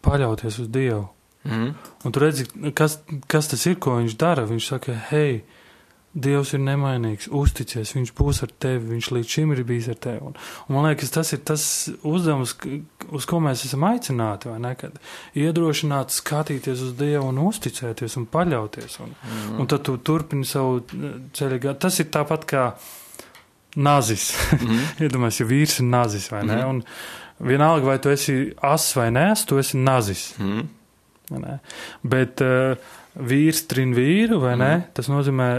paļauties uz Dievu. Mm. Un tu redzi, kas, kas tas ir, ko viņš dara. Viņš saka, hei, Dievs ir nemainīgs, uzticies, viņš būs ar tevi, viņš līdz šim ir bijis ar tevi. Un, un man liekas, tas ir tas uzdevums, uz ko mēs esam aicināti, vai ne? Kad iedrošināt skatīties uz Dievu un uzticēties un paļauties. Un, mm. un tad tu turpini savu ceļu. Tas ir tāpat kā nazis. Mm. Iedomājieties, ja vīrs ir nazis vai ne? Mm. Un vienalga, vai tu esi ass vai nē, tu esi nazis. Mm. Bet uh, vīrs trin vīru, vai mm. ne? Tas nozīmē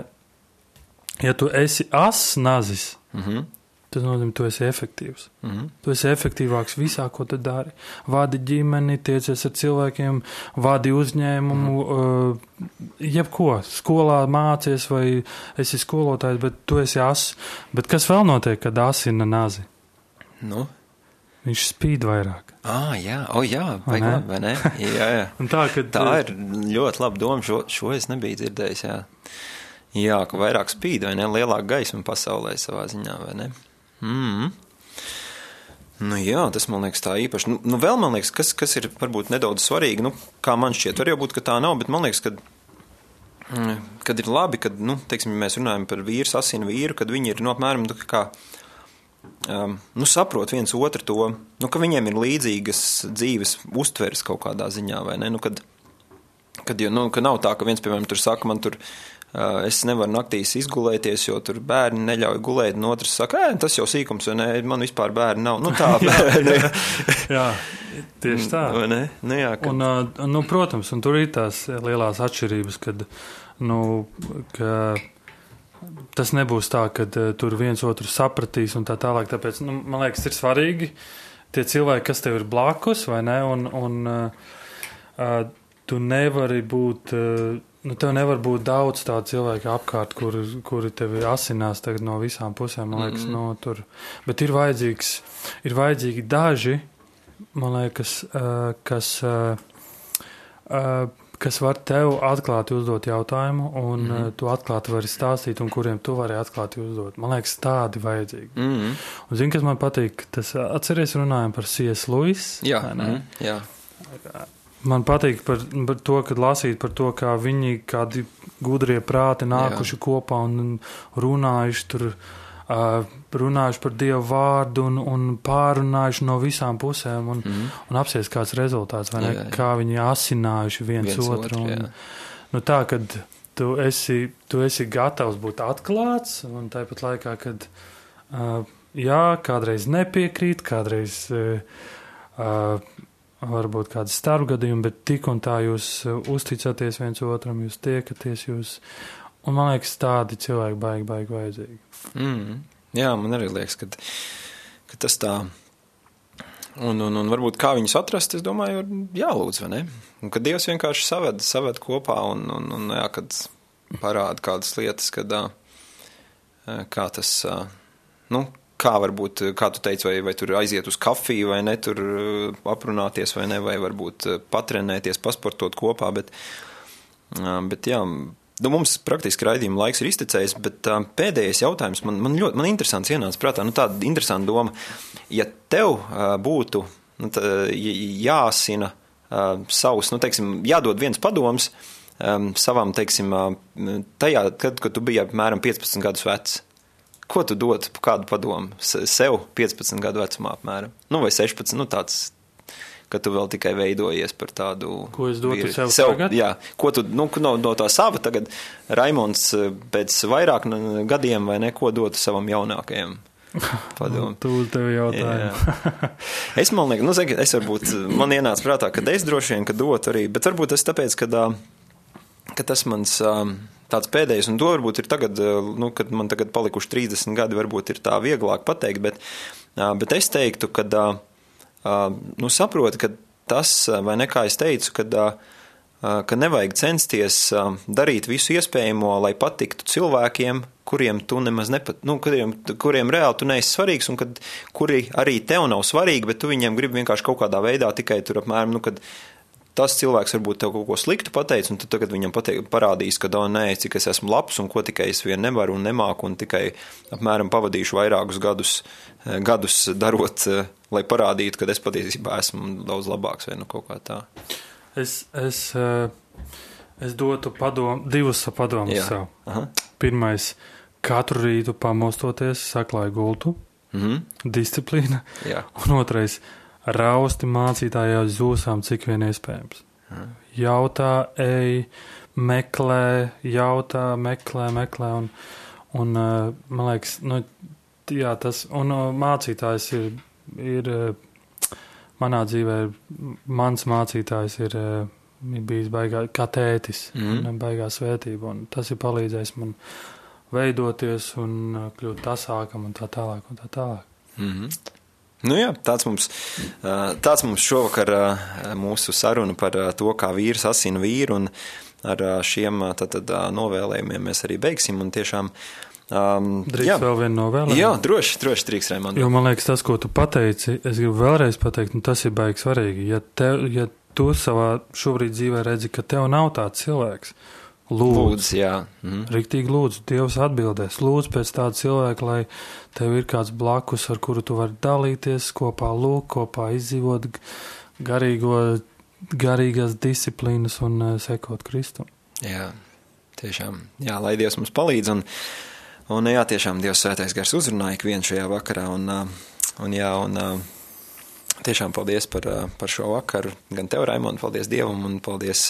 ja tu esi ass nazis, mm -hmm. tas nozīmē, tu esi efektīvs. Mm -hmm. Tu esi efektīvāks visā, ko tu dari. Vadi ģimeni, tiecies ar cilvēkiem, vadi uzņēmumu, mm -hmm. uh, jebko. Skolā mācies vai esi skolotājs, bet tu esi ass. Bet kas vēl notiek, kad asina nazi? Nu? Viņš spīd vairāk. Ah, jā, oh, jā, vai ne? Vai ne? Jā, jā. tā, kad, tā ir ļoti laba doma. Šo, šo es nebiju dzirdējis. Jā. Jā, ka vairāk spīd vai ne, lielāka gaisma pasaulē savā ziņā, vai ne? Mm. Nu, jā, tas man liekas tā īpaši. Nu, nu vēl man liekas, kas, kas ir varbūt nedaudz svarīgi, nu, kā man šķiet, var jau būt, ka tā nav, bet man liekas, ka, mm, kad ir labi, kad, nu, teiksim, ja mēs runājam par vīru, asinu vīru, kad viņi ir, nu, apmēram, nu, kā, um, nu, saprot viens otru to, nu, ka viņiem ir līdzīgas dzīves uztveres kaut kādā ziņā, vai ne, nu, kad, kad, nu, ka nav tā, ka viens, piemēram, tur saka, man tur, uh, es nevaru naktīs izgulēties, jo tur bērni neļauj gulēt, un otrs saka, ē, tas jau sīkums, vai ne, man vispār bērni nav. Nu tā, bērni. jā, tieši tā. Nu, jā, kad... un, nu, protams, un tur ir tās lielās atšķirības, kad, nu, ka tas nebūs tā, ka tur viens otru sapratīs un tā tālāk, tāpēc, nu, man liekas, ir svarīgi tie cilvēki, kas tev ir blakus, vai ne, un, un uh, tu nevari būt uh, Nu, tev nevar būt daudz tādu cilvēku apkārt, kuri, kuri tevi asinās no visām pusēm. Man liekas, mm -hmm. no, tur. Bet ir, vajadzīgs, ir vajadzīgi daži, man liekas, uh, kas, uh, kas var tev atklāti uzdot jautājumu, un mm -hmm. tu atklāti vari stāstīt, un kuriem tu vari atklāti uzdot. Man liekas, tādi vajadzīgi. Mm -hmm. Un zini, kas man patīk? Tas atceries runājam par C.S. Lewis. Jā, mm -hmm. jā. Man patīk par, par to, kad lasīt par to, kā viņi, kādi gudrie prāti nākuši Jā. kopā un runājuši tur, uh, runājuši par Dievu vārdu un, un pārunājuši no visām pusēm un, mm. un apsies kāds rezultāts, vai ne? Jā, jā. Kā viņi asinājuši viens, viens otru. un, nu tā, kad tu esi, tu esi gatavs būt atklāts un tāpat laikā, kad, uh, jā, kādreiz nepiekrīt, kādreiz. Uh, uh, varbūt kādi starpgadījumi, bet tik un tā jūs uh, uzticaties viens otram, jūs tiekaties, jūs. Un man liekas, tādi cilvēki baigi, baigi vajadzīgi. Mm. Jā, man arī liekas, ka, ka tas tā. Un, un, un varbūt kā viņus atrast, es domāju, ir jālūdz, vai ne? Un ka Dievs vienkārši saved, saved kopā un, un, un jā, kad parāda kādas lietas, kad kā tas, nu, kā varbūt, kā tu teici, vai, vai tur aiziet uz kafiju, vai ne, tur uh, aprunāties, vai ne, vai varbūt uh, patrenēties, pasportot kopā, bet, uh, bet jā, nu, mums praktiski raidījuma laiks ir iztecējis, bet pēdējais jautājums man, man ļoti man interesants ienāca prātā, nu tāda interesanta doma, ja tev būtu nu, tā, jāsina savus, nu, teiksim, jādod viens padoms um, savam, teiksim, tajā, kad, kad tu biji apmēram 15 gadus vecs, Ko tu dotu kādu padomu sev 15 gadu vecumā apmēram? Nu, vai 16, nu tāds, ka tu vēl tikai veidojies par tādu. Ko es dotu vīri. sev, sev tagad? Jā, ko tu, nu, no, no tā sava tagad, Raimons eh, pēc vairāk gadiem vai neko dotu savam jaunākajam? Padomu. Tu tev jautājumu. es man liekas, nu, zini, es varbūt, man ienāca prātā, ka es droši vien, ka dotu arī, bet varbūt tas tāpēc, ka, ka tas mans. Um, tāds pēdējais, un to varbūt ir tagad, eh, nu, kad man tagad palikuši 30 gadi, varbūt ir tā vieglāk pateikt, bet, bet es teiktu, ka, nu, saproti, ka tas, vai ne kā es teicu, kad, ka nevajag censties darīt visu iespējamo, lai patiktu cilvēkiem, kuriem tu nemaz nepat, nu, kuriem, kuriem reāli tu neesi svarīgs, un kad, kuri arī tev nav svarīgi, bet tu viņiem gribi vienkārši kaut kādā veidā tikai tur apmēram, nu, kad tas cilvēks varbūt tev kaut ko sliktu pateicis, un tu tagad viņam pateik, parādīs, ka, oh, nē, cik es esmu labs un ko tikai es vien nevaru un nemāku, un tikai apmēram pavadīšu vairākus gadus, eh, gadus darot, eh, lai parādītu, ka es patiesībā esmu daudz labāks vai nu kaut kā tā. Es, es, eh, es dotu padom, divus padomus sev. Aha. Pirmais, katru rītu pamostoties, saklāja gultu, mm -hmm. disciplīna. Jā. Un otrais, rausti mācītājā uz jūsām, cik vien iespējams. Jautā, ej, meklē, jautā, meklē, meklē. Un, un eh, man liekas, nu, jā, tas, un mācītājs ir, ir manā dzīvē mans mācītājs ir, ir bijis baigā, kā tētis, mm. un baigā svētība, un tas ir palīdzējis man veidoties un kļūt tasākam un tā tālāk un tā tālāk. Mm -hmm. Nu jā, tāds mums, tāds mums šovakar mūsu saruna par to, kā vīrs asina vīru, un ar šiem tad, tad, novēlējumiem mēs arī beigsim. Un tiešām Um, Drīkst jā. vēl vienu novēlējumu? Jā, droši, droši drīkst, Raimond. Jo man liekas, tas, ko tu pateici, es gribu vēlreiz pateikt, nu, tas ir baigi svarīgi. Ja, tev, ja tu savā šobrīd dzīvē redzi, ka tev nav tāds cilvēks, lūdzu, lūdzu jā. Mhm. Riktīgi lūdzu, Dievs atbildēs. Lūdzu pēc tāda cilvēka, lai tev ir kāds blakus, ar kuru tu vari dalīties, kopā lūk, kopā izdzīvot garīgo, garīgās disciplīnas un uh, sekot Kristum. Jā, tiešām. Jā, lai Dievs mums palīdz. Un, Un, jā, tiešām Dievs svētais gars uzrunāja ikvienu šajā vakarā. Un, un, jā, un, tiešām paldies par, par šo vakaru. Gan tev, Raimond, paldies Dievam un paldies,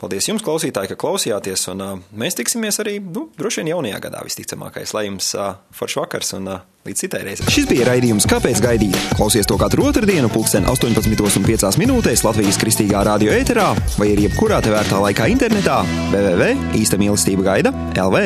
paldies jums, klausītāji, ka klausījāties. Un mēs tiksimies arī, nu, droši vien jaunajā gadā visticamākais. Lai jums foršs vakars un līdz citai reizei. Šis bija raidījums Kāpēc gaidīt? Klausies to katru otrdienu, pulksten 18,5 minūtēs Latvijas kristīgā radio ēterā vai arī jebkurā tevērtā laikā internetā www. īsta mīlestība gaida LV.